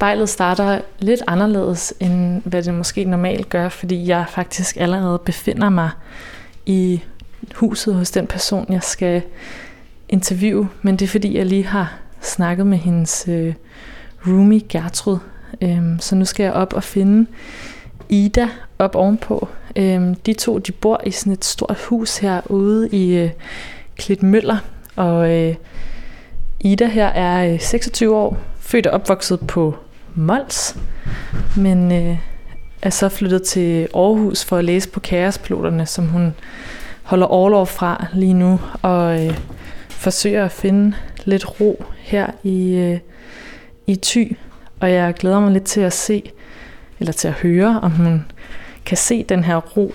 spejlet starter lidt anderledes, end hvad det måske normalt gør, fordi jeg faktisk allerede befinder mig i huset hos den person, jeg skal interviewe. Men det er fordi, jeg lige har snakket med hendes øh, roomie Gertrud. Øhm, så nu skal jeg op og finde Ida op ovenpå. Øhm, de to de bor i sådan et stort hus herude i øh, Klitmøller. Og øh, Ida her er øh, 26 år, født og opvokset på Mols, men øh, er så flyttet til Aarhus for at læse på Kaospiloterne, som hun holder overlov fra lige nu, og øh, forsøger at finde lidt ro her i, øh, i Thy. Og jeg glæder mig lidt til at se, eller til at høre, om hun kan se den her ro.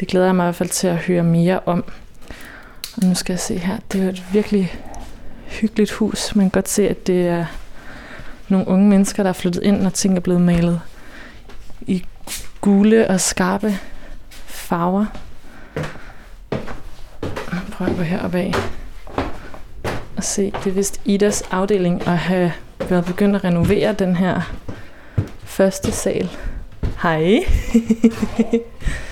Det glæder jeg mig i hvert fald til at høre mere om. Og nu skal jeg se her, det er jo et virkelig hyggeligt hus. Man kan godt se, at det er nogle unge mennesker, der er flyttet ind, når ting er blevet malet i gule og skarpe farver. Prøv at gå heroppe af og se. Det er vist Idas afdeling at have været begyndt at renovere den her første sal. Hej.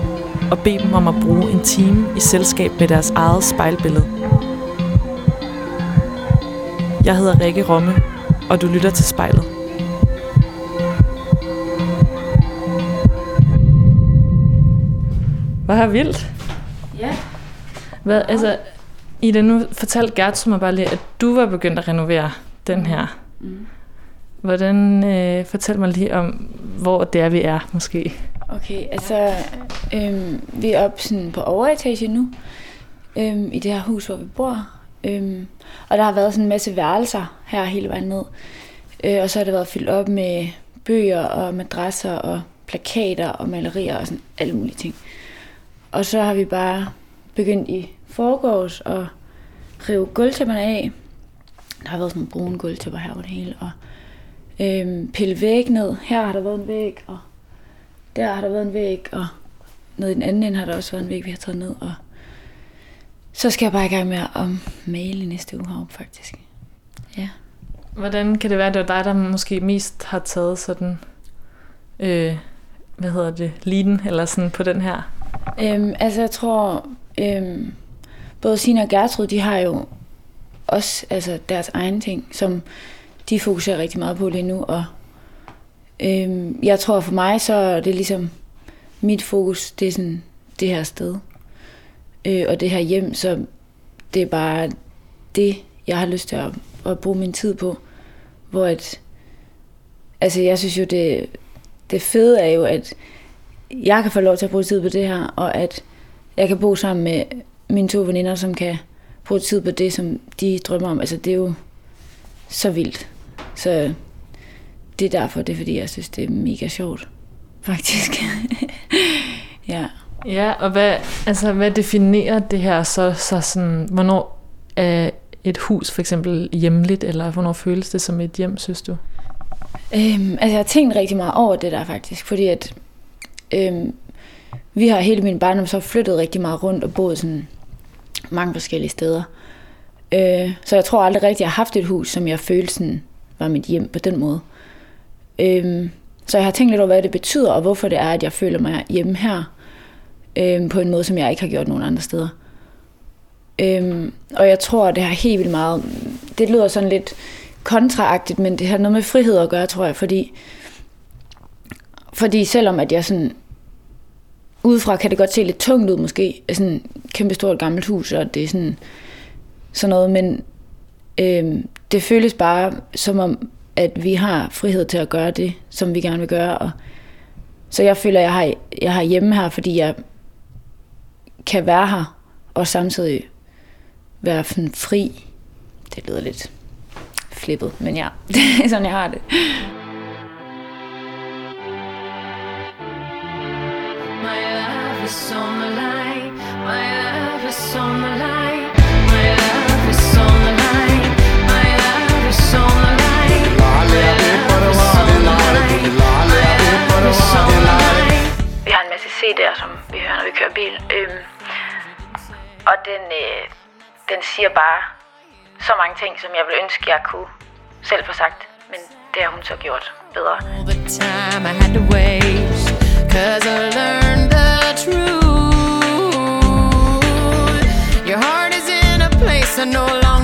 og bede dem om at bruge en time i selskab med deres eget spejlbillede. Jeg hedder Rikke Romme, og du lytter til spejlet. Hvad har vildt. Ja. Hvad, altså, Ida, nu fortalte Gertrud mig bare lige, at du var begyndt at renovere den her. Mm. Hvordan, øh, fortæl mig lige om, hvor det er, vi er, måske. Okay, altså, øhm, vi er oppe sådan på overetage nu, øhm, i det her hus, hvor vi bor. Øhm, og der har været sådan en masse værelser her hele vejen ned. Øh, og så har det været fyldt op med bøger og madrasser og plakater og malerier og sådan alle mulige ting. Og så har vi bare begyndt i forgårs at rive gulvtæpperne af. Der har været sådan nogle brune gulvtæpper her over det hele. Og øhm, pille væg ned. Her har der været en væg, og der har der været en væg, og nede i den anden ende har der også været en væg, vi har taget ned. Og så skal jeg bare i gang med at male i næste uge heroppe, faktisk. Ja. Hvordan kan det være, at det var dig, der måske mest har taget sådan, øh, hvad hedder det, liden, eller sådan på den her? Øhm, altså, jeg tror, øhm, både Sina og Gertrud, de har jo også altså, deres egne ting, som de fokuserer rigtig meget på lige nu, og øhm, jeg tror for mig, så er det ligesom mit fokus, det er sådan det her sted, øh, og det her hjem, så det er bare det, jeg har lyst til at, at bruge min tid på, hvor at, altså jeg synes jo, det, det fede er jo, at jeg kan få lov til at bruge tid på det her, og at jeg kan bo sammen med mine to veninder, som kan bruge tid på det, som de drømmer om. Altså, det er jo så vildt. Så det er derfor, det er fordi, jeg synes, det er mega sjovt, faktisk. ja. Ja, og hvad, altså, hvad definerer det her så, så sådan, hvornår er et hus for eksempel hjemligt, eller hvornår føles det som et hjem, synes du? Øhm, altså, jeg har tænkt rigtig meget over det der faktisk, fordi at øhm, vi har hele min barndom så flyttet rigtig meget rundt og boet sådan mange forskellige steder. Øh, så jeg tror aldrig rigtigt, jeg har haft et hus, som jeg følte sådan, var mit hjem på den måde. Øhm, så jeg har tænkt lidt over, hvad det betyder, og hvorfor det er, at jeg føler mig hjemme her, øhm, på en måde, som jeg ikke har gjort nogen andre steder. Øhm, og jeg tror, at det har helt vildt meget, det lyder sådan lidt kontraagtigt, men det har noget med frihed at gøre, tror jeg, fordi, fordi selvom at jeg sådan udefra kan det godt se lidt tungt ud måske, sådan et kæmpe stort gammelt hus, og det er sådan, sådan noget, men øh, det føles bare som om, at vi har frihed til at gøre det, som vi gerne vil gøre, og så jeg føler, at jeg har, jeg har hjemme her, fordi jeg kan være her, og samtidig være sådan fri. Det lyder lidt flippet, men ja, det er sådan, jeg har det. My love is on the line. My love is on the line. Vi har en masse CD'er, som vi hører, når vi kører bil. Øhm, og den, øh, den siger bare så mange ting, som jeg ville ønske, jeg kunne selv få sagt. Men det har hun så gjort bedre. All the time I had to waste. Cause I learned the truth. Your heart is in a place I no longer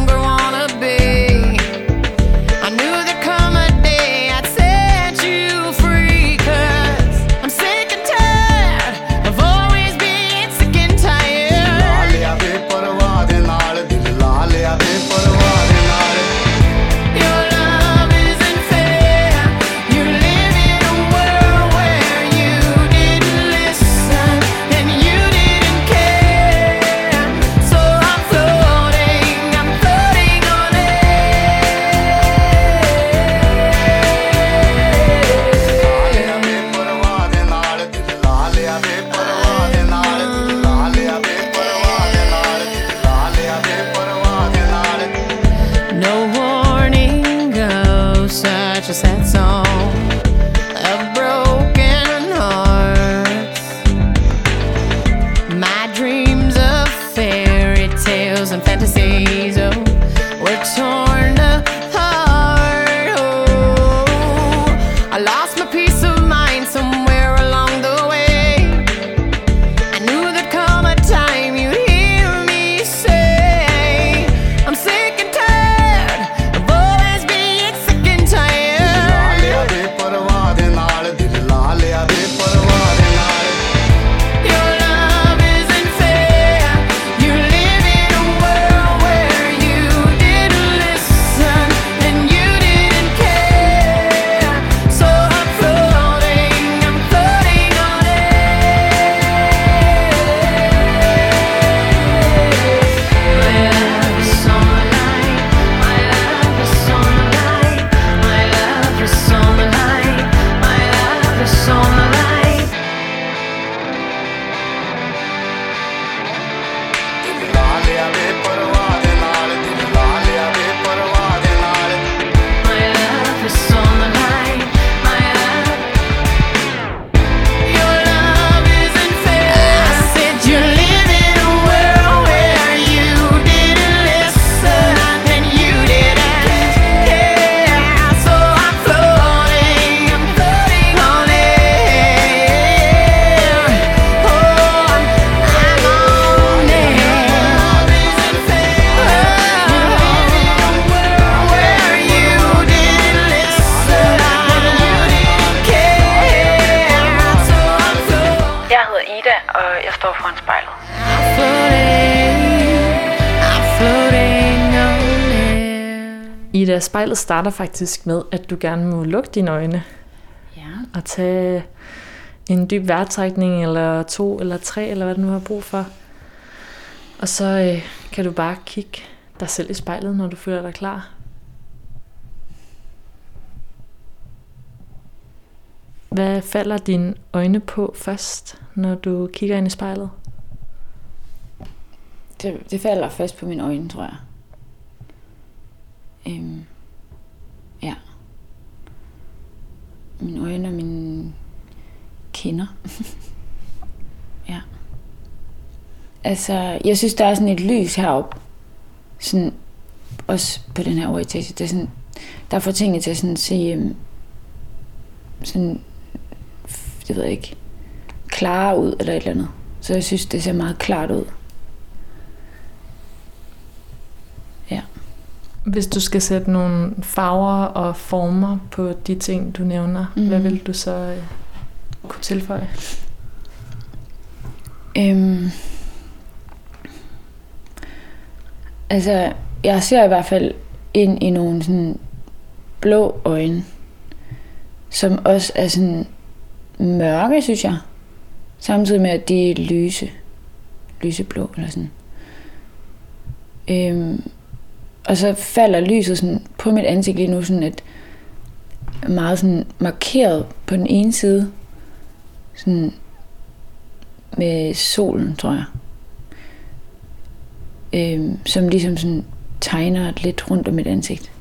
spejlet starter faktisk med, at du gerne må lukke dine øjne Ja. og tage en dyb vejrtrækning, eller to, eller tre, eller hvad du nu har brug for. Og så øh, kan du bare kigge dig selv i spejlet, når du føler dig klar. Hvad falder dine øjne på først, når du kigger ind i spejlet? Det, det falder først på mine øjne, tror jeg. Øhm, ja. Mine øjne og mine kinder. ja. Altså, jeg synes, der er sådan et lys heroppe. Sådan, også på den her overetage. Det er sådan, der får tingene til at sådan se, øhm, sådan, det ved jeg ikke, klare ud eller et eller andet. Så jeg synes, det ser meget klart ud. Ja. Hvis du skal sætte nogle farver og former på de ting, du nævner, mm. hvad Mhm. vil du så øh, kunne tilføje? Øhm, altså, jeg ser i hvert fald ind i nogle sådan blå øjne, som også er sådan mørke, synes jeg. Samtidig med, at de er lyse. lyseblå eller sådan. Øhm, og så falder lyset sådan på mit ansigt lige nu sådan et meget sådan markeret på den ene side. Sådan med solen, tror jeg. Øhm, som ligesom sådan tegner lidt rundt om mit ansigt.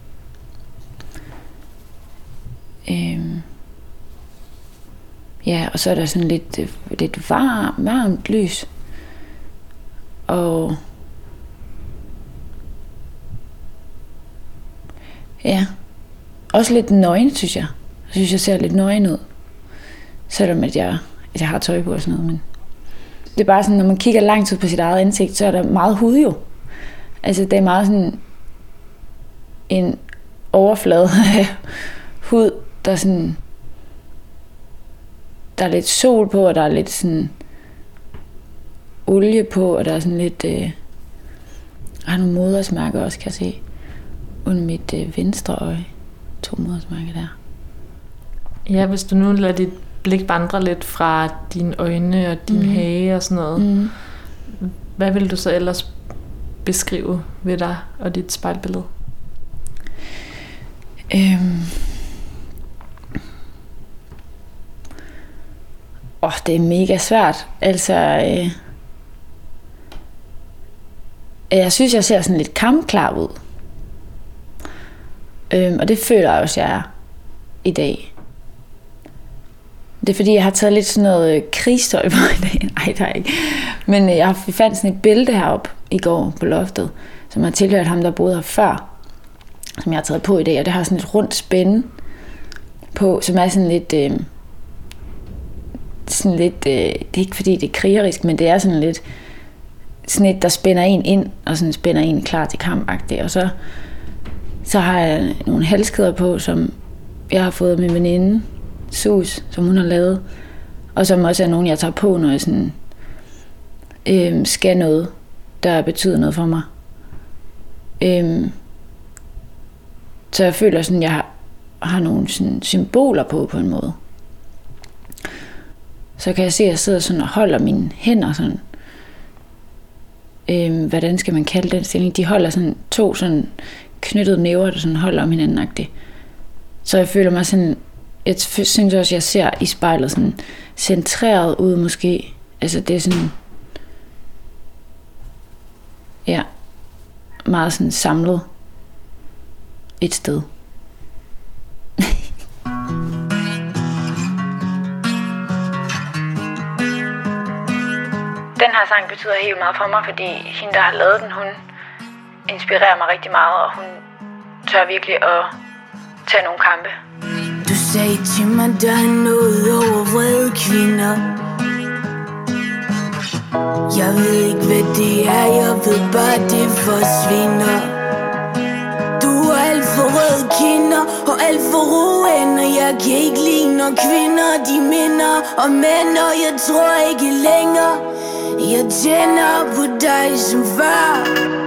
Øhm, ja, og så er der sådan lidt, øh, lidt varm, varmt lys. Og ja, også lidt nøgen, synes jeg. Jeg synes, jeg ser lidt nøgen ud. Selvom at jeg, at jeg har tøj på og sådan noget. Men det er bare sådan, når man kigger lang tid på sit eget ansigt, så er der meget hud jo. Altså, det er meget sådan en overflade af hud, der sådan... Der er lidt sol på, og der er lidt sådan olie på, og der er sådan lidt... Øh, har nogle modersmærker også, kan jeg se. Under mit øh, venstre øje. To modersmærker der. Ja, hvis du nu lader dit blik vandre lidt fra dine øjne og din mm. hage og sådan noget, Mm. hvad vil du så ellers beskrive ved dig og dit spejlbillede? Øhm. Åh, det er mega svært. Altså, øh, jeg synes, jeg ser sådan lidt kampklar ud. Øhm, og det føler jeg også, jeg er i dag. Det er fordi, jeg har taget lidt sådan noget øh, krigstøj på i dag. Nej, der er ikke. Men øh, jeg fandt sådan et bælte heroppe i går på loftet, som har tilhørt ham, der boede her før som jeg har taget på i dag, og det har sådan et rundt spænde på, som er sådan lidt, øh, sådan lidt, øh, det er ikke fordi det er krigerisk, men det er sådan lidt, sådan et, der spænder en ind, og sådan spænder en klar til kamp og så, så har jeg nogle halskæder på, som jeg har fået min veninde, Sus, som hun har lavet, og som også er nogle, jeg tager på, når jeg sådan, øhm, skal noget, der betyder noget for mig. Øhm, så jeg føler sådan, jeg har, har nogle sådan symboler på, på en måde. Så kan jeg se, at jeg sidder sådan og holder mine hænder sådan. Øhm, hvordan skal man kalde den stilling? De holder sådan to sådan knyttede næver, der sådan holder om hinanden -agtigt. Så jeg føler mig sådan, jeg synes også, jeg ser i spejlet sådan centreret ud måske. Altså det er sådan, ja, meget sådan samlet et sted. Den her sang betyder helt meget for mig, fordi hende, der har lavet den, hun inspirerer mig rigtig meget, og hun tør virkelig at tage nogle kampe. Du sagde til mig, der er noget over vrede kvinder. Jeg ved ikke, hvad det er, jeg ved bare, det forsvinder. Du er alt for røde kinder og alt for roende Jeg kan ikke lide, når kvinder de minder om mænd Og jeg tror ikke længere, jeg tænder på dig som far.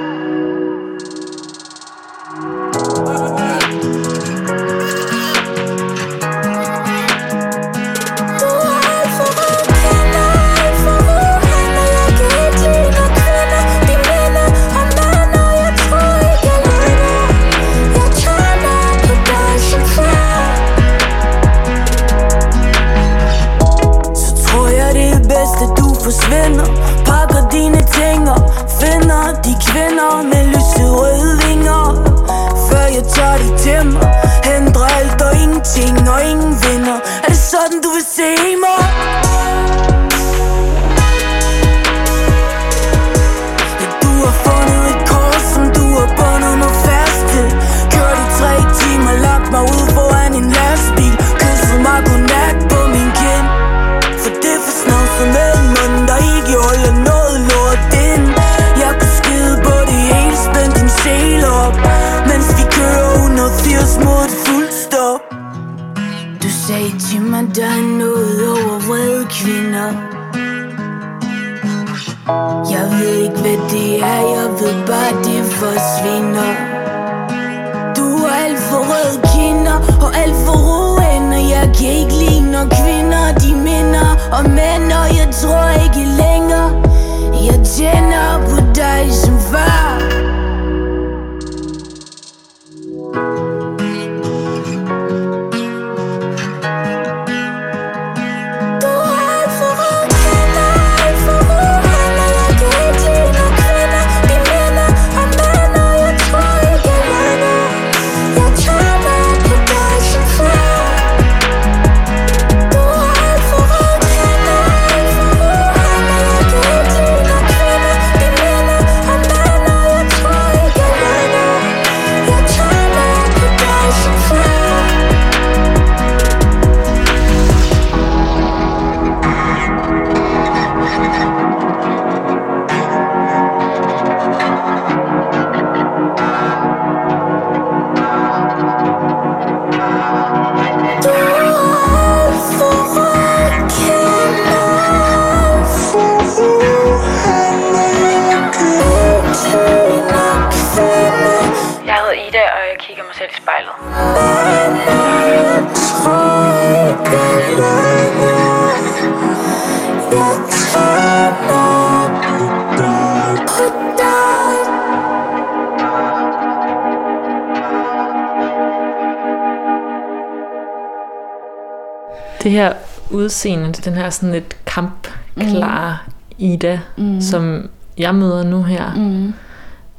Udseende, den her sådan lidt kampklare Ida, mm. som jeg møder nu her. Mm.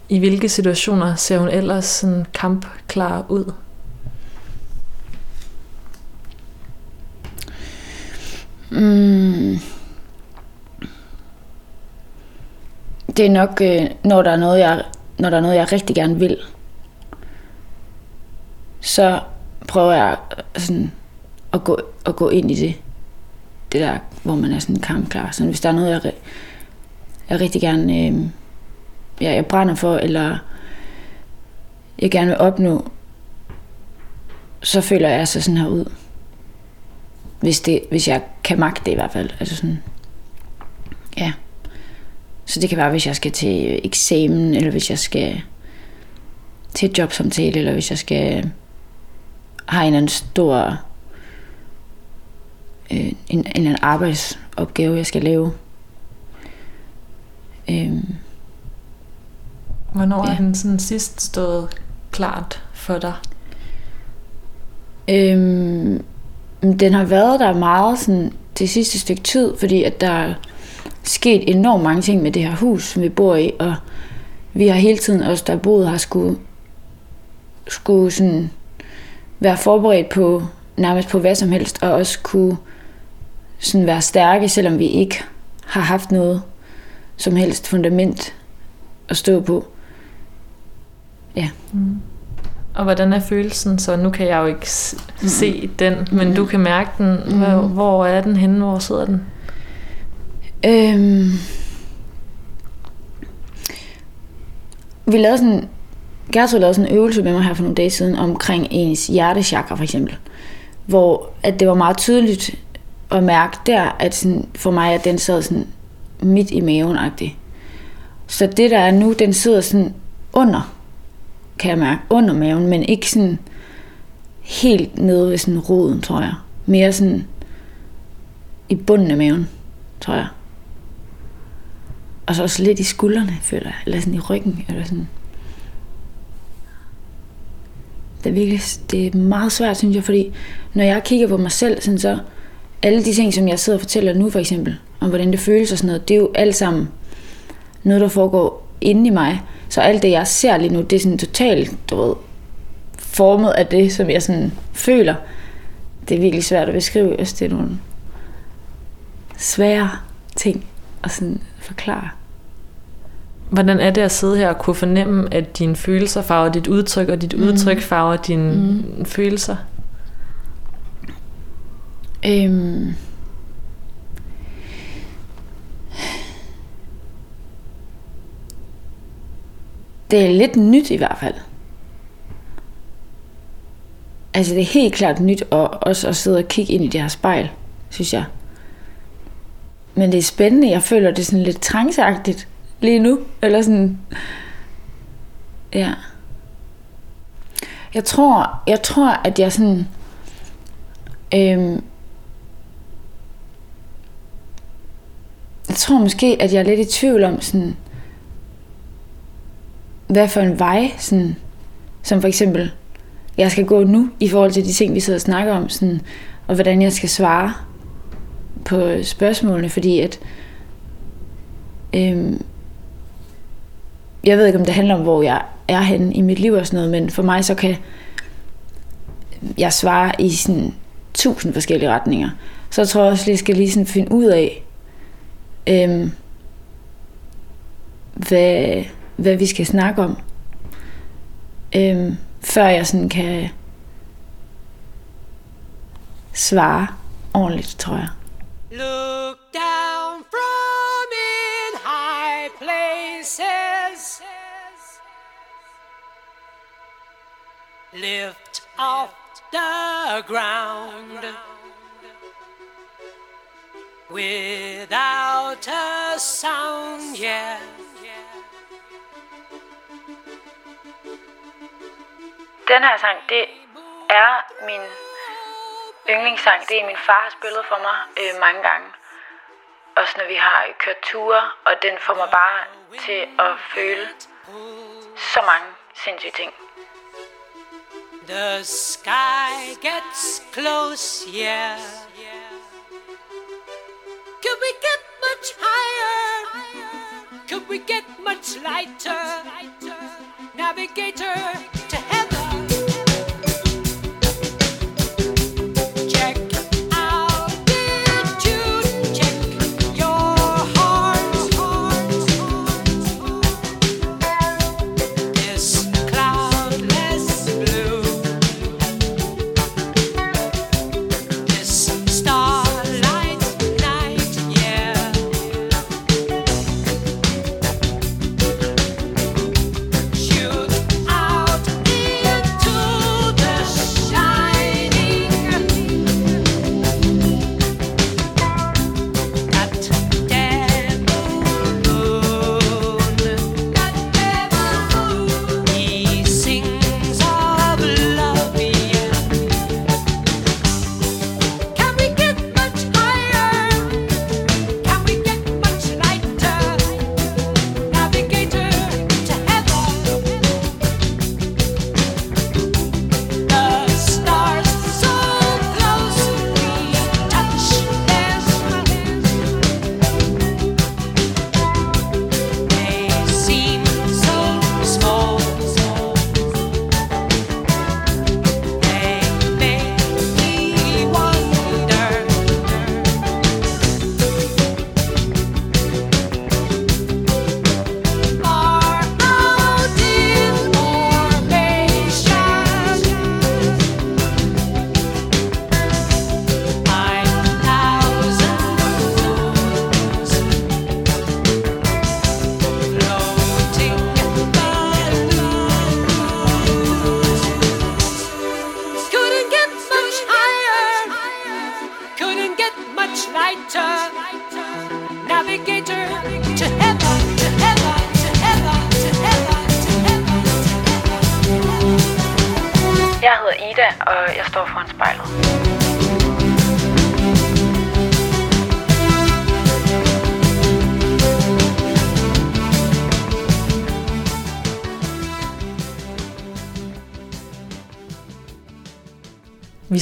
I hvilke situationer ser hun ellers sådan kampklar ud? Mm. Det er nok, øh, når der er noget, jeg, når der er noget, jeg rigtig gerne vil. Så prøver jeg sådan at gå, at gå ind i det. Det der, hvor man er sådan kampklar. Så hvis der er noget, jeg, jeg rigtig gerne øh, ja, jeg brænder for, eller jeg gerne vil opnå, så føler jeg så sådan her ud. Hvis, det, hvis jeg kan magte det i hvert fald. Altså sådan, ja. Så det kan være, hvis jeg skal til eksamen, eller hvis jeg skal til et jobsamtale, eller hvis jeg skal have en eller anden stor øh, en, en eller anden arbejdsopgave, jeg skal lave. Øhm, Hvornår ja. Er den sådan sidst stået klart for dig? Øhm, den har været der meget sådan, det sidste stykke tid, fordi at der er sket enormt mange ting med det her hus, som vi bor i, og vi har hele tiden, os der boet her, skulle, skulle sådan være forberedt på nærmest på hvad som helst, og også kunne sådan være stærke, selvom vi ikke har haft noget som helst fundament at stå på. Ja. Og hvordan er følelsen så? Nu kan jeg jo ikke s- se den, men du kan mærke den. Hvor, hvor er den henne? Hvor sidder den? Øhm, vi lavede sådan, Gertrud lavede sådan en øvelse med mig her for nogle dage siden omkring ens hjertechakra for eksempel. Hvor at det var meget tydeligt at mærke der, at sådan, for mig, at den sad sådan midt i maven -agtig. Så det der er nu, den sidder sådan under, kan jeg mærke, under maven, men ikke sådan helt nede ved sådan roden, tror jeg. Mere sådan i bunden af maven, tror jeg. Og så også lidt i skuldrene, føler jeg. Eller sådan i ryggen. Eller sådan. Det er virkelig det er meget svært, synes jeg, fordi når jeg kigger på mig selv, sådan så alle de ting, som jeg sidder og fortæller nu for eksempel, om hvordan det føles og sådan noget, det er jo alt sammen noget, der foregår inde i mig. Så alt det, jeg ser lige nu, det er sådan totalt, du ved, formet af det, som jeg sådan føler. Det er virkelig svært at beskrive, hvis det er nogle svære ting at sådan forklare. Hvordan er det at sidde her og kunne fornemme, at dine følelser farver dit udtryk, og dit mm. udtryk farver dine mm. følelser? Øhm. Det er lidt nyt i hvert fald. Altså det er helt klart nyt at, også at sidde og kigge ind i det her spejl, synes jeg. Men det er spændende. Jeg føler, det er sådan lidt tranceagtigt lige nu. Eller sådan... Ja. Jeg tror, jeg tror at jeg sådan... Øhm, jeg tror måske, at jeg er lidt i tvivl om sådan, hvad for en vej, sådan, som for eksempel, jeg skal gå nu, i forhold til de ting, vi sidder og snakker om, sådan, og hvordan jeg skal svare på spørgsmålene, fordi at, øhm, jeg ved ikke, om det handler om, hvor jeg er henne i mit liv og sådan noget, men for mig så kan jeg svare i sådan tusind forskellige retninger. Så jeg tror også, at jeg skal lige sådan finde ud af, øhm, hvad, hvad vi skal snakke om, øhm, før jeg sådan kan svare ordentligt, tror jeg. Look down from in high places. Lift off the ground without a sound, yeah. den her sang, det er min yndlingssang. Det er min far har spillet for mig øh, mange gange. Også når vi har kørt ture, og den får mig bare til at føle så mange sindssyge ting. The sky gets close, yeah. Could we get much higher? Could we get much lighter? Navigator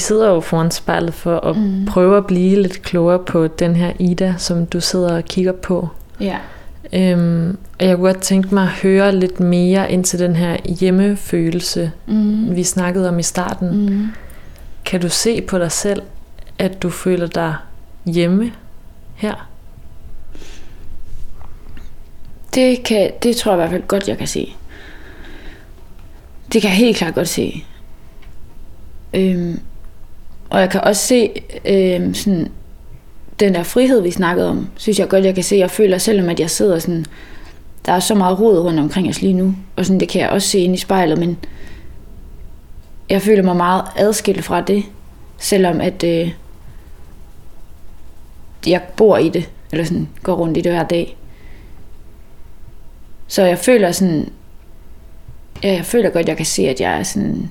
sidder jo foran spejlet for at mm. prøve at blive lidt klogere på den her Ida, som du sidder og kigger på. Ja. Øhm, og jeg kunne godt tænke mig at høre lidt mere ind til den her hjemmefølelse, Mm. vi snakkede om i starten. Mm. Kan du se på dig selv, at du føler dig hjemme her? Det, kan, det tror jeg i hvert fald godt, jeg kan se. Det kan jeg helt klart godt se. Øhm, og jeg kan også se øh, sådan, den der frihed, vi snakkede om, synes jeg godt, jeg kan se. Jeg føler, selvom at jeg sidder sådan, der er så meget rod rundt omkring os lige nu, og sådan, det kan jeg også se ind i spejlet, men jeg føler mig meget adskilt fra det, selvom at øh, jeg bor i det, eller sådan går rundt i det hver dag. Så jeg føler sådan, ja, jeg føler godt, jeg kan se, at jeg er sådan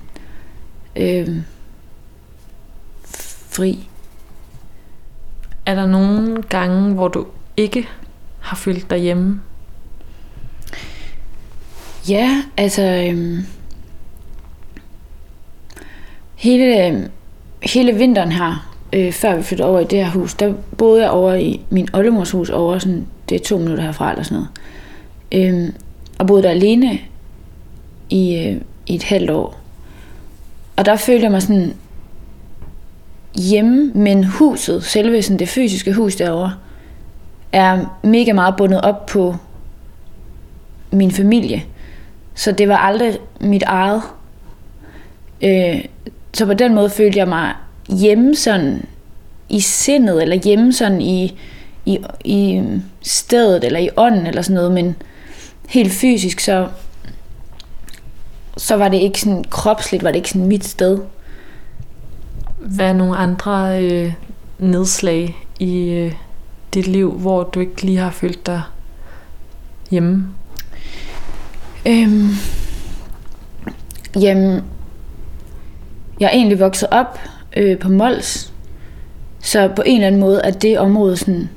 øh, fri. Er der nogle gange, hvor du ikke har følt dig hjemme? Ja, altså øhm, hele, øhm, hele vinteren her, øh, før vi flyttede over i det her hus, der boede jeg over i min oldemors hus over, sådan, det er to minutter herfra eller sådan noget. Øhm, og boede der alene i, øh, i et halvt år. Og der følte jeg mig sådan hjemme, men huset, selve sådan det fysiske hus derovre, er mega meget bundet op på min familie. Så det var aldrig mit eget. Øh, så på den måde følte jeg mig hjemme sådan i sindet, eller hjemme sådan i, i, i stedet, eller i ånden, eller sådan noget, men helt fysisk, så, så var det ikke sådan kropsligt, var det ikke sådan mit sted. Hvad er nogle andre øh, nedslag i øh, dit liv, hvor du ikke lige har følt dig hjemme? Øhm, jamen, jeg er egentlig vokset op øh, på Mols, så på en eller anden måde er det område sådan,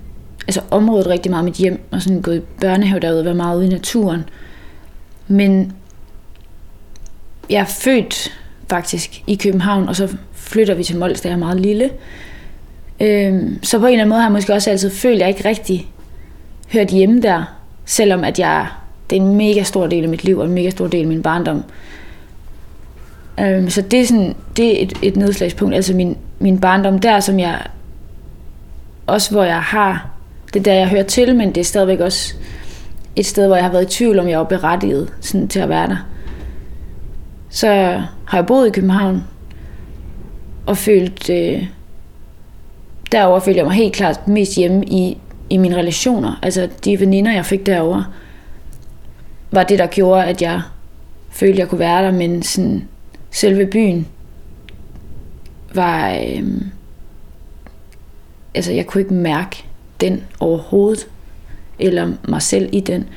altså området rigtig meget mit hjem, og sådan gået i børnehave derude, været meget ude i naturen. Men jeg er født faktisk i København, og så flytter vi til Mols, da jeg er meget lille. Øh, så på en eller anden måde har jeg måske også altid følt, at jeg ikke rigtig hørt hjemme der, selvom at jeg, det er en mega stor del af mit liv, og en mega stor del af min barndom. Øh, så det er, sådan, det er et, et nedslagspunkt, altså min, min barndom der, som jeg også hvor jeg har, det er der jeg hører til, men det er stadigvæk også et sted, hvor jeg har været i tvivl, om jeg var berettiget sådan, til at være der. Så har jeg boet i København, og følte, øh, derover følte jeg mig helt klart mest hjemme i, i mine relationer. Altså de veninder, jeg fik derover var det, der gjorde, at jeg følte, jeg kunne være der, men sådan, selve byen var... Øh, altså, jeg kunne ikke mærke den overhovedet, eller mig selv i den.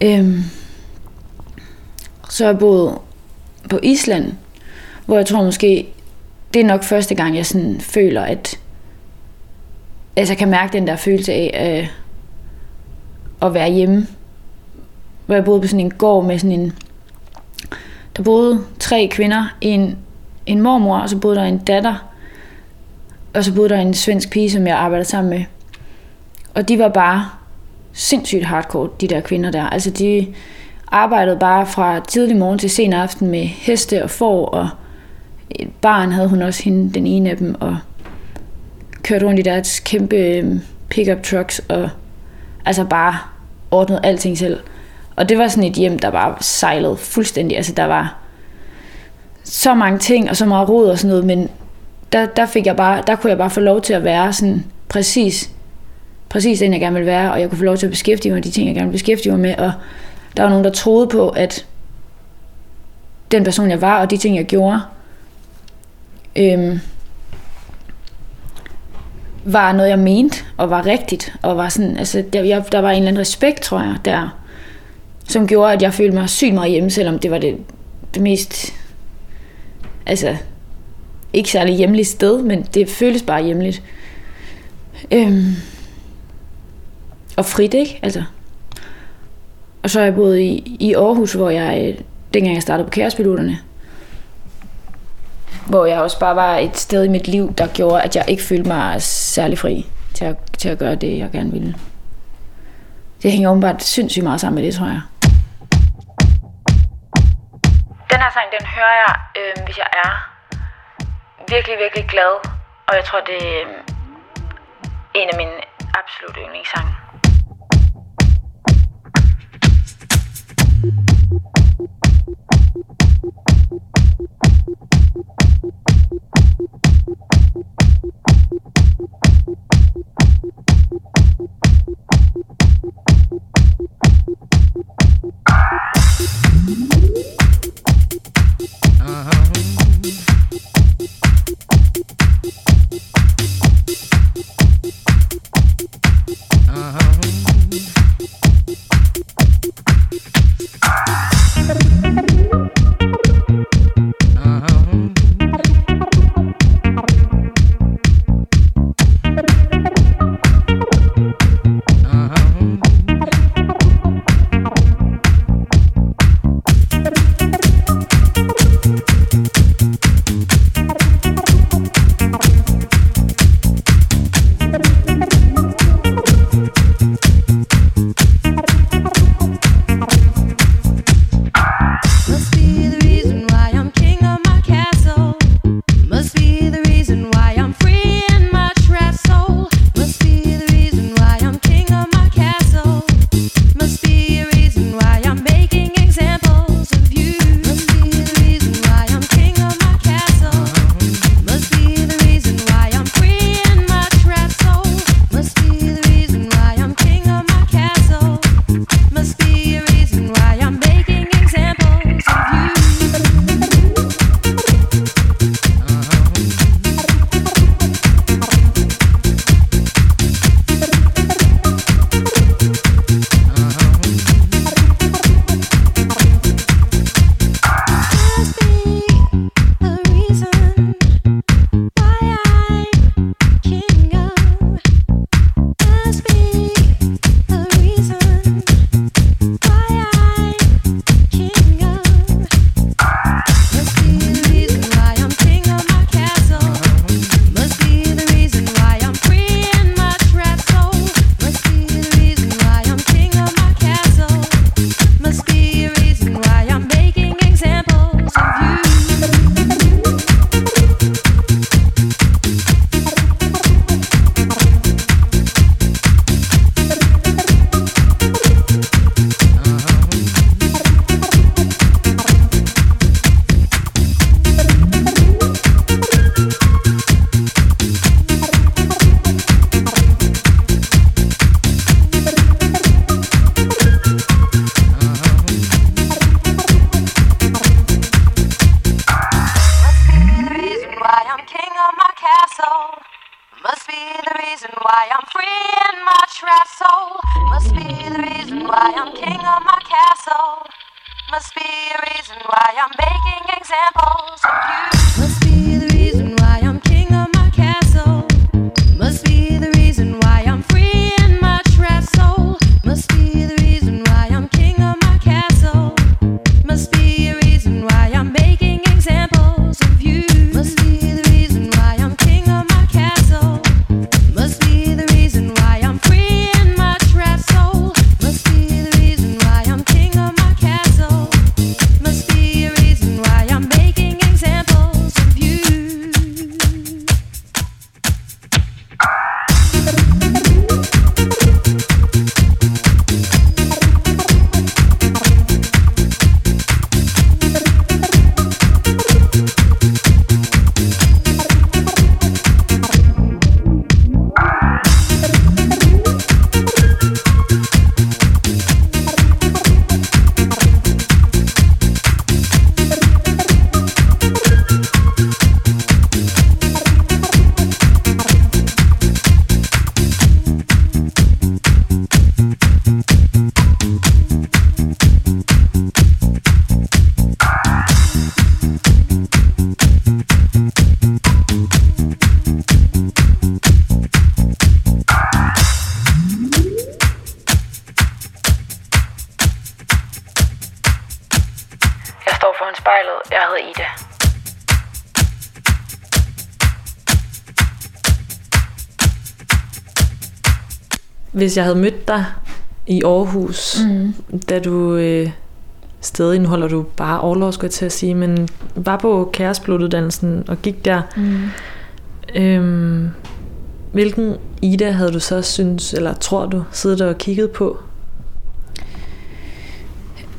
Øh, så jeg boede på Island, hvor jeg tror måske, det er nok første gang, jeg sådan føler, at altså, jeg kan mærke den der følelse af øh, at være hjemme. Hvor jeg boede på sådan en gård med sådan en... Der boede tre kvinder, en, en mormor, og så boede der en datter, og så boede der en svensk pige, som jeg arbejdede sammen med. Og de var bare sindssygt hardcore, de der kvinder der. Altså de arbejdede bare fra tidlig morgen til sen aften med heste og får, og barn havde hun også hende, den ene af dem, og kørte rundt i deres kæmpe øhm, pickup trucks, og altså bare ordnede alting selv. Og det var sådan et hjem, der bare sejlede fuldstændig. Altså der var så mange ting, og så meget rod og sådan noget, men der, der, fik jeg bare, der kunne jeg bare få lov til at være sådan præcis, præcis den, jeg gerne ville være, og jeg kunne få lov til at beskæftige mig med de ting, jeg gerne ville beskæftige mig med, og der var nogen, der troede på, at den person, jeg var, og de ting, jeg gjorde, øhm, var noget, jeg mente, og var rigtigt, og var sådan, altså, der, jeg, der var en eller anden respekt, tror jeg, der, som gjorde, at jeg følte mig sygt meget hjemme, selvom det var det, det mest, altså, ikke særlig hjemligt sted, men det føles bare hjemligt. Øhm, og frit, ikke? Altså. Og så har jeg boet i, i Aarhus, hvor jeg, øh, dengang jeg startede på kærespiloterne, hvor jeg også bare var et sted i mit liv, der gjorde, at jeg ikke følte mig særlig fri til at, til at gøre det, jeg gerne ville. Det hænger åbenbart sindssygt meget sammen med det, tror jeg. Den her sang, den hører jeg, øh, hvis jeg er virkelig, virkelig glad. Og jeg tror, det er øh, en af mine absolut yndlingssange. Hvis jeg havde mødt dig i Aarhus, mm. da du øh, stadig, nu holder du bare overlov, skulle jeg til at sige, men var på kærespilotudannelsen og gik der, mm. øhm, hvilken Ida havde du så synes, eller tror du, siddet og kigget på?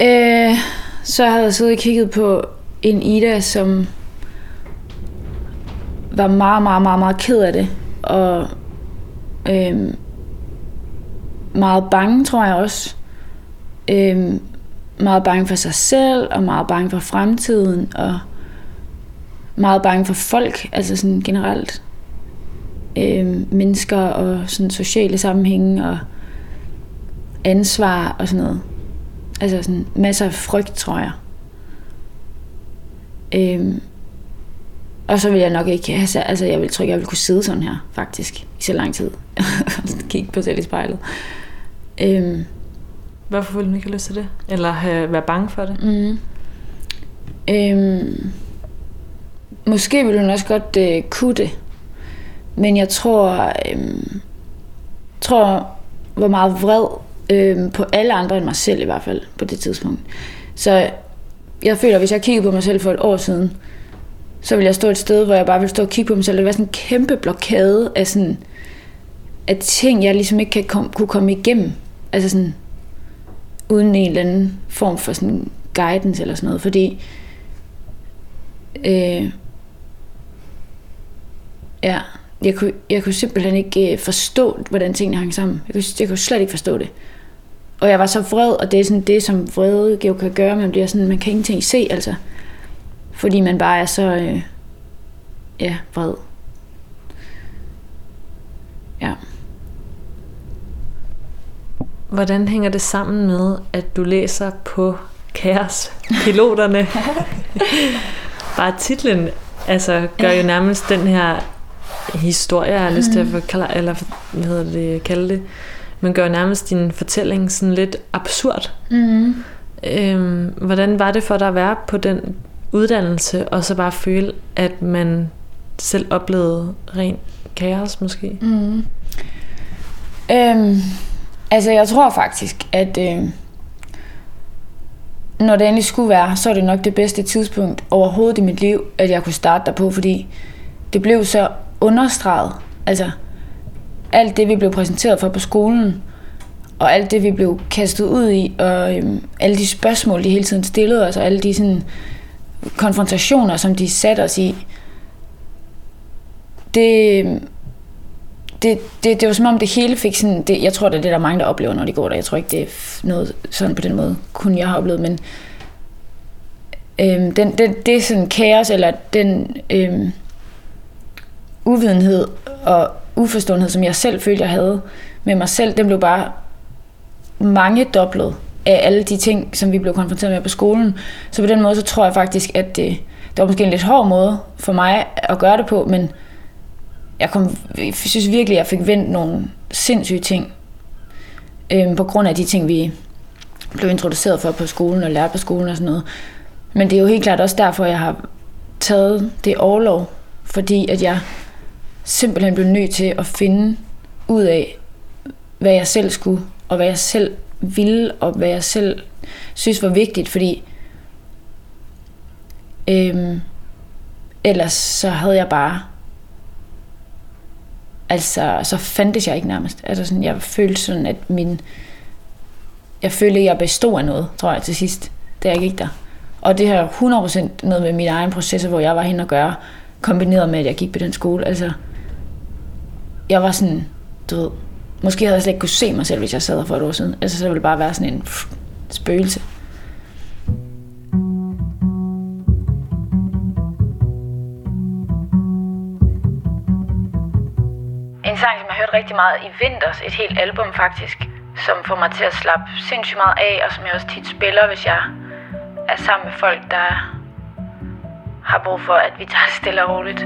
Øh, så havde jeg siddet og kigget på en Ida, som var meget, meget, meget, meget ked af det. Og øh, meget bange, tror jeg også. Øhm, meget bange for sig selv, og meget bange for fremtiden, og meget bange for folk, altså sådan generelt. Øhm, mennesker og sådan sociale sammenhænge, og ansvar og sådan noget. Altså sådan masser af frygt, tror jeg. Øhm, og så vil jeg nok ikke have, altså jeg vil tror ikke, jeg vil kunne sidde sådan her, faktisk, i så lang tid. Kigge på selv i spejlet. Øhm, Hvorfor ville du ikke have lyst til det? Eller have, være bange for det? mm, øhm, måske ville hun også godt øh, kunne det. Men jeg tror, øhm, tror, hvor meget vred øhm, på alle andre end mig selv i hvert fald på det tidspunkt. Så jeg føler, at hvis jeg kiggede på mig selv for et år siden, så ville jeg stå et sted, hvor jeg bare ville stå og kigge på mig selv. Det være sådan en kæmpe blokade af, sådan, af ting, jeg ligesom ikke kan kom, kunne komme igennem. Altså sådan, uden en eller anden form for sådan guidance eller sådan noget. Fordi, øh, ja, jeg kunne, jeg kunne simpelthen ikke øh, forstå, hvordan tingene hang sammen. Jeg kunne, jeg kunne slet ikke forstå det. Og jeg var så vred, og det er sådan det, som vrede jo kan gøre. Man bliver sådan, man kan ingenting se, altså. Fordi man bare er så, øh, ja, vred. Ja. Hvordan hænger det sammen med, at du læser på Kaos Piloterne? Bare titlen altså, gør jo nærmest den her historie, jeg har lyst til at forklare, eller hvad hedder det, kalde det, men gør nærmest din fortælling sådan lidt absurd. Mm. Øhm, hvordan var det for dig at være på den uddannelse, og så bare føle, at man selv oplevede ren kaos måske? Mm. Øhm, altså, jeg tror faktisk, at øh, når det endelig skulle være, så er det nok det bedste tidspunkt overhovedet i mit liv, at jeg kunne starte derpå, fordi det blev så understreget. Altså, alt det, vi blev præsenteret for på skolen, og alt det, vi blev kastet ud i, og øhm, alle de spørgsmål, de hele tiden stillede os, og alle de sådan, konfrontationer, som de satte os i, det, øhm, det, det, det var som om det hele fik sådan, det, jeg tror, det er det, der er mange, der oplever, når de går der. Jeg tror ikke, det er noget sådan på den måde, kun jeg har oplevet, men øhm, den, den, det er sådan kaos, eller den øhm, uvidenhed og uforståenhed, som jeg selv følte, jeg havde med mig selv, den blev bare mange doblet af alle de ting, som vi blev konfronteret med på skolen. Så på den måde, så tror jeg faktisk, at det, det var måske en lidt hård måde for mig at gøre det på, men jeg, kom, jeg synes virkelig, at jeg fik vendt nogle sindssyge ting øhm, på grund af de ting, vi blev introduceret for på skolen og lærte på skolen og sådan noget. Men det er jo helt klart også derfor, jeg har taget det overlov, fordi at jeg simpelthen blev nødt til at finde ud af, hvad jeg selv skulle, og hvad jeg selv ville, og hvad jeg selv synes var vigtigt, fordi øhm, ellers så havde jeg bare altså så fandtes jeg ikke nærmest. Altså sådan, jeg følte sådan, at min jeg følte, at jeg bestod af noget, tror jeg til sidst, da jeg gik der. Og det har 100% noget med min egen proces, hvor jeg var hen og gøre, kombineret med, at jeg gik på den skole. Altså, jeg var sådan, du ved, måske havde jeg slet ikke kunne se mig selv, hvis jeg sad der for et år siden. Altså, så ville det bare være sådan en pff, spøgelse. Rigtig meget i vinters, et helt album faktisk, som får mig til at slappe sindssygt meget af, og som jeg også tit spiller, hvis jeg er sammen med folk, der har brug for, at vi tager det stille og roligt.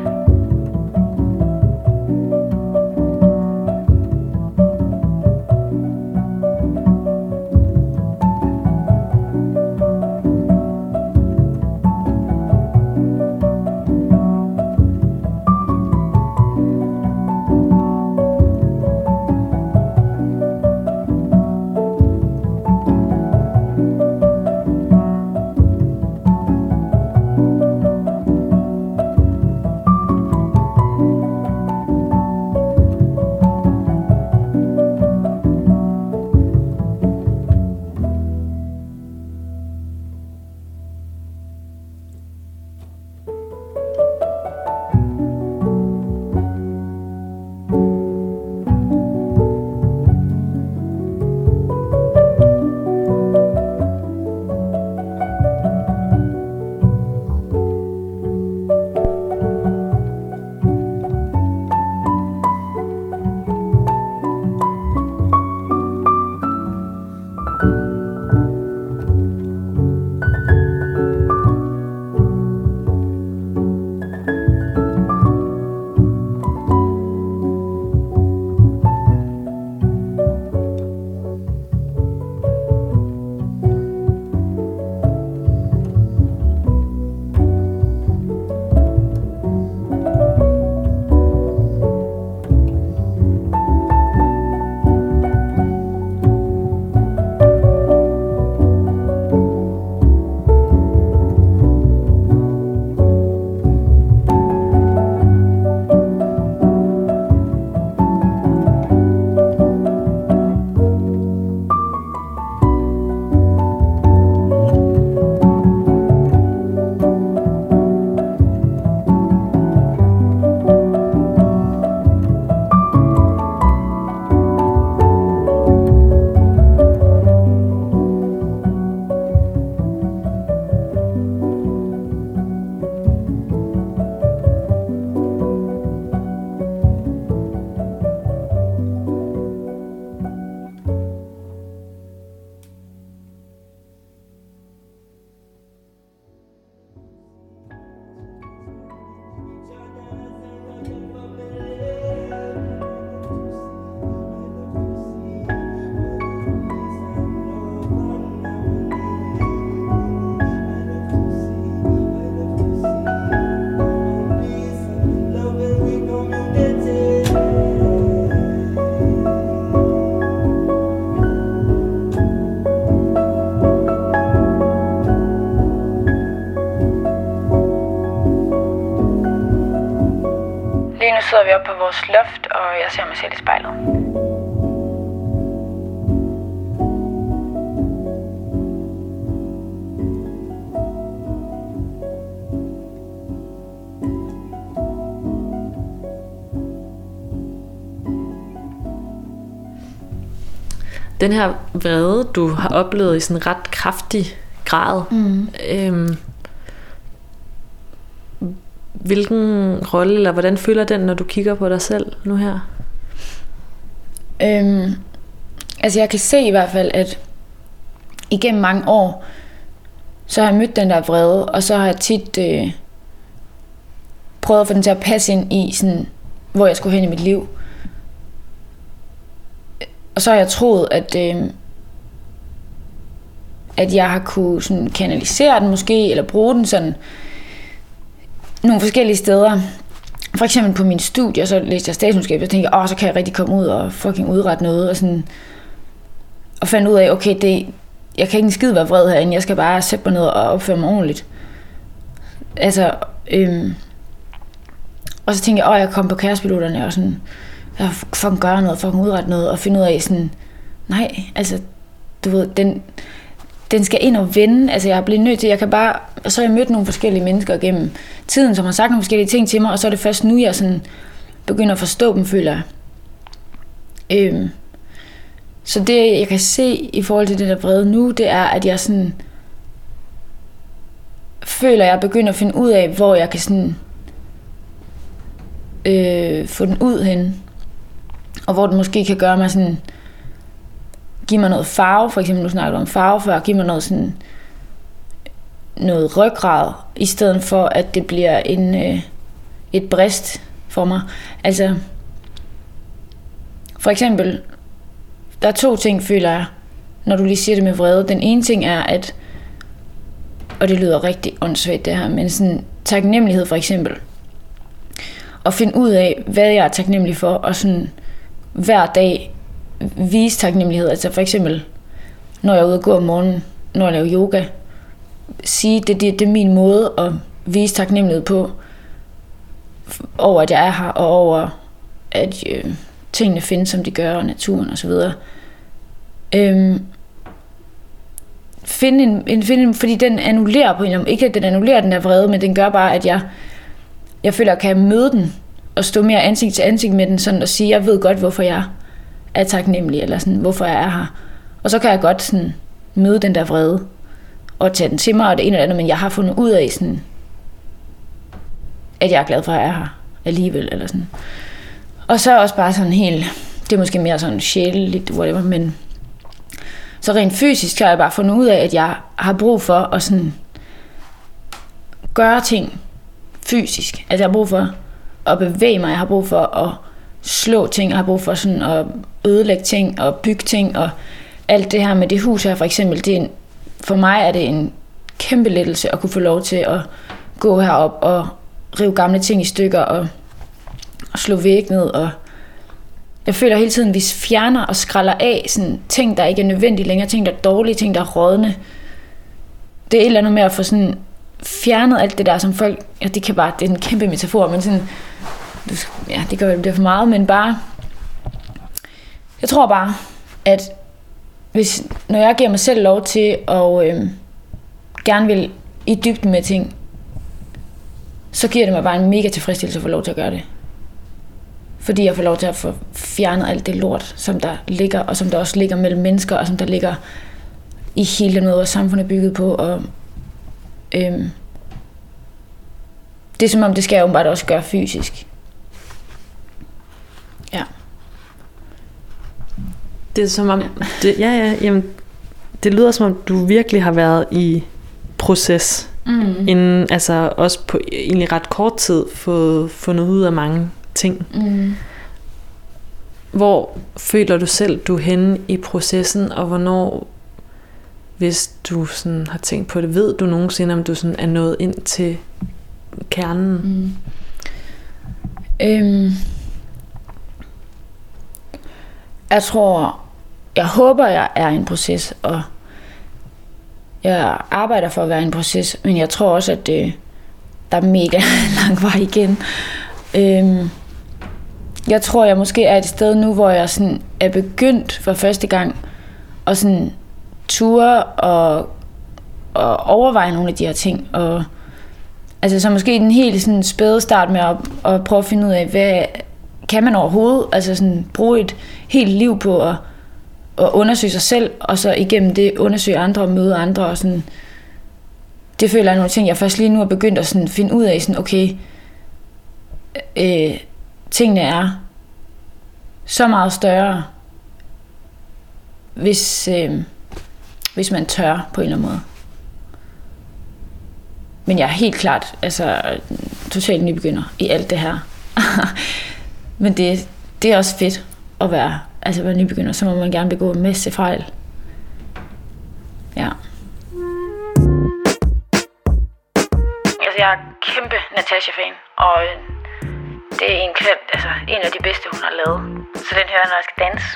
Sidder vi oppe på vores loft, og jeg ser mig selv i spejlet. Den her vrede, du har oplevet i sådan en ret kraftig grad, mm. øhm, hvilken rolle, eller hvordan føler den, når du kigger på dig selv nu her? Øhm, altså jeg kan se i hvert fald, at igennem mange år, så har jeg mødt den der vrede, og så har jeg tit øh, prøvet at få den til at passe ind i, sådan, hvor jeg skulle hen i mit liv. Og så har jeg troet, at, øh, at jeg har kunne sådan kanalisere den måske, eller bruge den sådan nogle forskellige steder. For eksempel på min studie, så læste jeg statskundskab, og tænkte, åh, så kan jeg rigtig komme ud og fucking udrette noget, og sådan, og fandt ud af, okay, det, jeg kan ikke en skid være vred herinde, jeg skal bare sætte mig ned og opføre mig ordentligt. Altså, øhm, og så tænkte jeg, åh, jeg kom på kærespiloterne, og sådan, jeg fucking gøre noget, fucking udrette noget, og finde ud af sådan, nej, altså, du ved, den, den skal ind og vende, altså jeg er blevet nødt til, jeg kan bare, og så har jeg mødt nogle forskellige mennesker gennem tiden, som har sagt nogle forskellige ting til mig, og så er det først nu, jeg sådan begynder at forstå dem, føler jeg. Øhm, så det, jeg kan se i forhold til det der vrede nu, det er, at jeg sådan føler, at jeg begynder at finde ud af, hvor jeg kan sådan øh, få den ud hen. Og hvor den måske kan gøre mig sådan, give mig noget farve, for eksempel nu snakker du om farve før, give mig noget sådan, noget ryggrad, i stedet for at det bliver en, øh, et brist for mig. Altså, for eksempel, der er to ting, føler jeg, når du lige siger det med vrede. Den ene ting er, at, og det lyder rigtig åndssvagt det her, men sådan taknemmelighed for eksempel. At finde ud af, hvad jeg er taknemmelig for, og sådan hver dag vise taknemmelighed. Altså for eksempel, når jeg er ude og gå om morgenen, når jeg laver yoga, sige, det, det, det er min måde at vise taknemmelighed på, over at jeg er her, og over at øh, tingene findes, som de gør, og naturen osv. Øhm, finde en, en, finde en, fordi den annullerer på en ikke at den annullerer den der vrede, men den gør bare, at jeg, jeg føler, at jeg kan møde den, og stå mere ansigt til ansigt med den, sådan og sige, jeg ved godt, hvorfor jeg er taknemmelig, eller sådan, hvorfor jeg er her. Og så kan jeg godt sådan, møde den der vrede, og tage den til mig, og det ene eller andet, men jeg har fundet ud af, sådan, at jeg er glad for, at jeg er her alligevel, eller sådan. Og så også bare sådan helt, det er måske mere sådan sjæleligt, whatever, men så rent fysisk har jeg bare fundet ud af, at jeg har brug for at sådan gøre ting fysisk. Altså jeg har brug for at bevæge mig, jeg har brug for at slå ting, jeg har brug for sådan at ødelægge ting og bygge ting og alt det her med det hus her for eksempel, det er en, for mig er det en kæmpe lettelse at kunne få lov til at gå herop og rive gamle ting i stykker og, og slå væg ned og jeg føler hele tiden, at vi fjerner og skralder af sådan, ting, der ikke er nødvendige længere, ting, der er dårlige, ting, der er rådne. Det er et eller andet med at få sådan fjernet alt det der, som folk, ja, det kan bare, det er en kæmpe metafor, men sådan, ja, det gør det bliver for meget, men bare, jeg tror bare, at hvis, når jeg giver mig selv lov til at øh, gerne vil i dybden med ting, så giver det mig bare en mega tilfredsstillelse at få lov til at gøre det. Fordi jeg får lov til at få fjernet alt det lort, som der ligger, og som der også ligger mellem mennesker, og som der ligger i hele den måde, vores samfund er bygget på. Og, øhm, det er som om, det skal jeg åbenbart også gøre fysisk. Ja. Det er som om, det, ja, ja, jamen, det lyder som om, du virkelig har været i proces. Mm. Inden, altså også på egentlig ret kort tid, fået fundet ud af mange ting. Mm. Hvor føler du selv, du er henne i processen, og hvornår, hvis du sådan har tænkt på det, ved du nogensinde, om du sådan er nået ind til kernen? Mm. Øhm, jeg tror, jeg håber, jeg er i en proces, og jeg arbejder for at være i en proces, men jeg tror også, at det, der er mega lang vej igen. Øhm, jeg tror, jeg måske er et sted nu, hvor jeg sådan er begyndt for første gang at sådan ture og, og overveje nogle af de her ting, og Altså så måske den helt sådan spæde start med at, at prøve at finde ud af, hvad kan man overhovedet altså sådan bruge et helt liv på at, at undersøge sig selv, og så igennem det undersøge andre og møde andre. Og sådan. Det føler jeg er nogle ting, jeg først lige nu er begyndt at sådan finde ud af, sådan, okay, øh, tingene er så meget større, hvis, øh, hvis man tør på en eller anden måde. Men jeg er helt klart altså, totalt nybegynder i alt det her. Men det, det er også fedt at være, altså være nybegynder. Så må man gerne begå en masse fejl. Ja. Altså, jeg er kæmpe Natasha-fan, og øh, det er en, altså, en af de bedste, hun har lavet. Så den hører jeg, når jeg skal danse.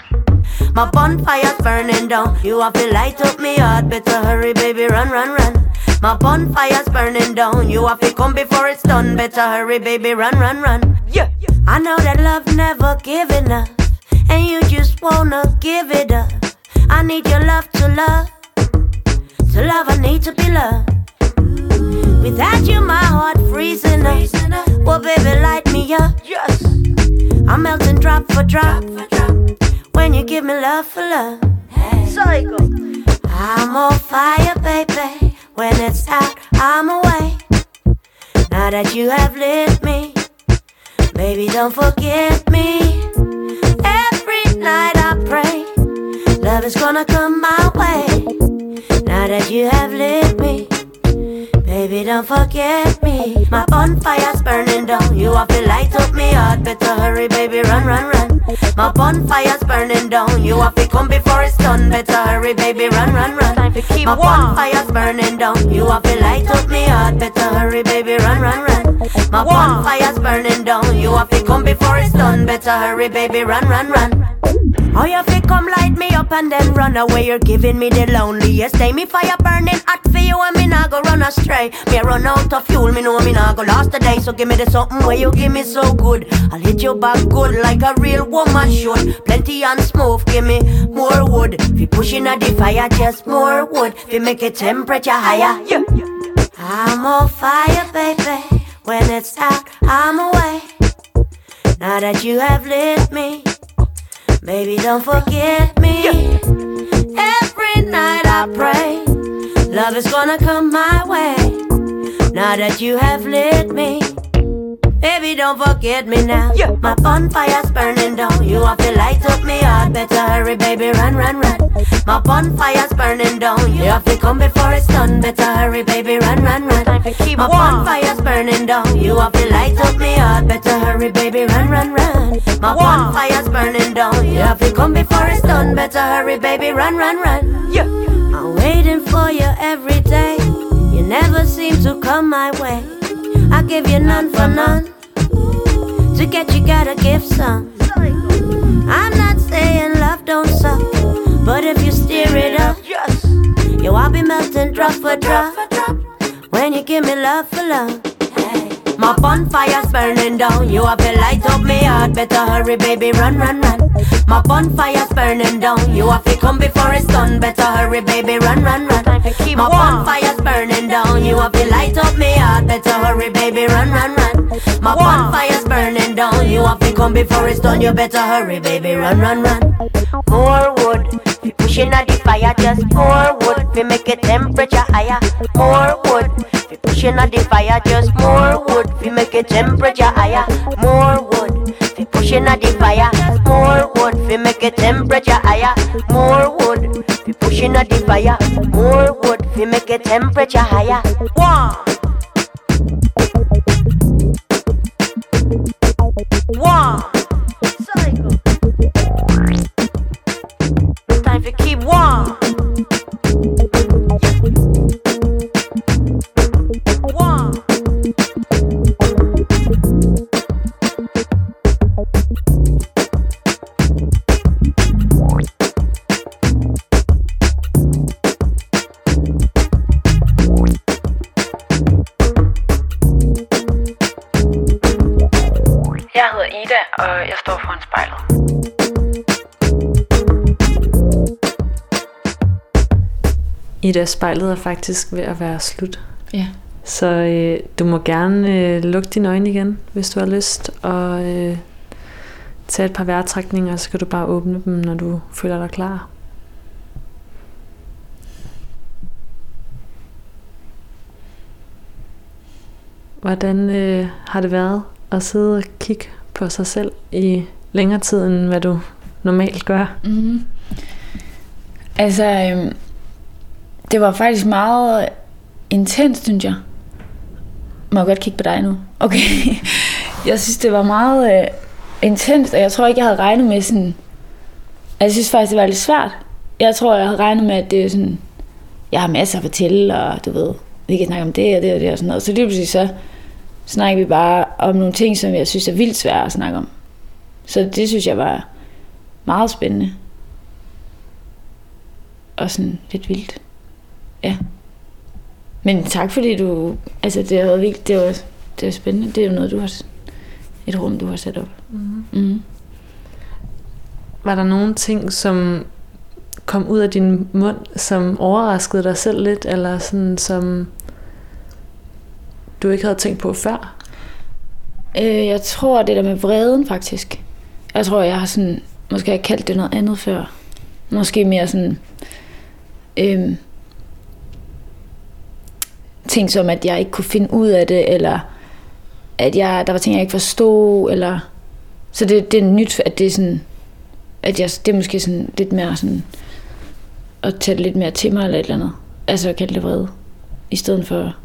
My bonfire's burning down. You have to light up me heart. Better hurry, baby, run, run, run. My bonfire's burning down. You have to come before it's done. Better hurry, baby, run, run, run. Yeah. I know that love never give enough, and you just wanna give it up. I need your love to love. To love, I need to be loved. Without you, my heart freezing up. Well, baby, light me up. Yes. I'm melting drop for drop. When you give me love for love. Psycho. I'm on fire, baby. When it's out, I'm away. Now that you have lit me, baby, don't forget me. Night I pray, love is gonna come my way. Now that you have lit me. Baby, don't forget me. My bonfire's burning down. You have to light up me heart. Better hurry, baby, run, run, run. My bonfire's burning down. You have to come before it's done. Better hurry, baby, run, run, run. Time to keep My bonfire's burning down. You have to light up me heart. Better hurry, baby, run, run, run. My bonfire's burning down. You have to come before it's done. Better hurry, baby, run, run, run. Oh, you fi come light me up and then run away. You're giving me the loneliest day. Me fire burning hot for you and me nah go run astray. Me run out of fuel, me know me nah go last the day. So give me the something where you give me so good. I'll hit you back good like a real woman should. Plenty and smooth, give me more wood. Fi pushing at the fire, just more wood. Fi make it temperature higher. Yeah. I'm on fire, baby. When it's out, I'm away. Now that you have lit me. Baby, don't forget me. Every night I pray, love is gonna come my way. Now that you have lit me, baby, don't forget me now. Yeah. My bonfire's burning down. You have to light up me heart. Better hurry, baby, run, run, run. My bonfire's burning down. You have to come before it's done. Better hurry, baby, run, run, run. My bonfire's burning down. You have to light up me heart. Better hurry, baby, run, run, run. My bonfire's burning down. You have to come before it's done. Better hurry, baby, run, run, run. Yeah. I'm waiting for you every day. You never seem to come my way. Give you none for none. To get you gotta give some. I'm not saying love don't suck, but if you steer it up, yo, I'll be melting drop for drop. When you give me love for love. My bonfire's burning down. You have to light up me heart. Better hurry, baby, run, run, run. My bonfire's burning down. You have to come before it's done. Better hurry, baby, run, run, run. My bonfire's burning down. You have to light up me heart. Better hurry, baby, run, run, run. My bonfire's burning down. You have to come before it's done. You better hurry, baby, run, run, run. More wood. We pushing at the fire, just more wood. We make it temperature higher. More wood. We pushing at the fire, just more wood. We make it temperature higher. More wood. Pushing at the fire, more wood. We make it temperature higher. More wood. We pushing at the fire, more wood. We make it temperature higher. One. One. Og jeg står foran spejlet. Ida, spejlet er faktisk ved at være slut. Ja. Så øh, du må gerne øh, lukke dine øjne igen, hvis du har lyst, og øh, tage et par vejrtrækninger, så kan du bare åbne dem, når du føler dig klar. Hvordan øh, har det været at sidde og kigge på sig selv i længere tid, end hvad du normalt gør? Mm. Altså, øh, det var faktisk meget intens, synes jeg. Må jeg godt kigge på dig nu? Okay. Jeg synes, det var meget øh, intenst, og jeg tror ikke, jeg havde regnet med sådan... Altså, jeg synes faktisk, det var lidt svært. Jeg tror, jeg havde regnet med, at det er sådan... Jeg har masser at fortælle, og du ved, vi kan snakke om det og det og det og sådan noget. Så lige pludselig så snakker vi bare om nogle ting, som jeg synes er vildt svære at snakke om. Så det synes jeg var meget spændende. Og sådan lidt vildt. Ja. Men tak fordi du... Altså det har været vildt. Det var, det var spændende. Det er jo noget, du har... Et rum, du har sat op. Mm-hmm. Mm. Var der nogle ting, som kom ud af din mund, som overraskede dig selv lidt, eller sådan, som du ikke havde tænkt på før? Øh, jeg tror, det der med vreden, faktisk. Jeg tror, jeg har sådan... Måske har jeg kaldt det noget andet før. Måske mere sådan... øh, ting som, at jeg ikke kunne finde ud af det, eller at jeg, der var ting, jeg ikke forstod, eller... Så det, det er nyt, at det er sådan... At jeg, det er måske sådan lidt mere sådan... At tage det lidt mere til mig, eller et eller andet. Altså at kalde det vrede. I stedet for,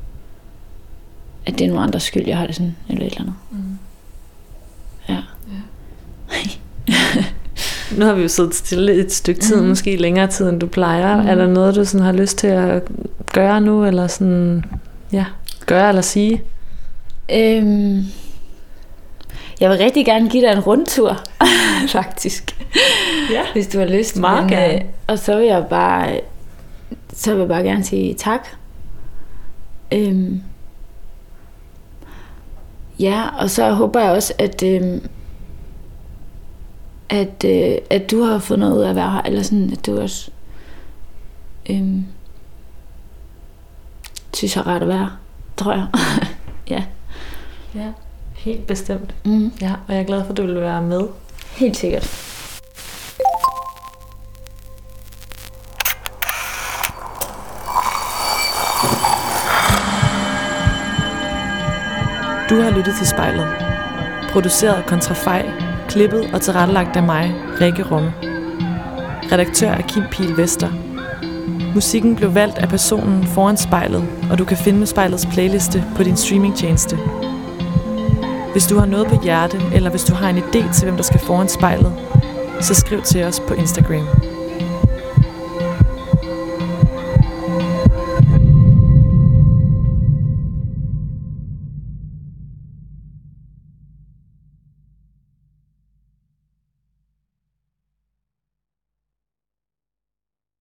at det er nogle andres skyld, jeg har det sådan, eller et eller andet. Mm. Ja. Nu har vi jo siddet stille et stykke tid, mm. måske længere tid, end du plejer. Mm. Er der noget, du sådan har lyst til at gøre nu, eller sådan, ja, gøre eller sige? Øhm, jeg vil rigtig gerne give dig en rundtur, faktisk. Ja. Hvis du har lyst. Meget gerne. øh, og så vil jeg bare, så vil jeg bare gerne sige tak. Øhm, ja, og så håber jeg også, at, øhm, at, øh, at du har fundet ud af at være her, eller sådan, at du også øhm, synes jeg er ret at være, tror jeg. ja. Ja, helt bestemt. Mm, Ja, og jeg er glad for, at du vil være med. helt sikkert. Du har lyttet til spejlet. Produceret Kontrafej, klippet og tilrettelagt af mig, Rikke Rumme. Redaktør er Kim Pil Vester. Musikken blev valgt af personen foran spejlet, og du kan finde spejlets playliste på din streamingtjeneste. Hvis du har noget på hjerte, eller hvis du har en idé til, hvem der skal foran spejlet, så skriv til os på Instagram.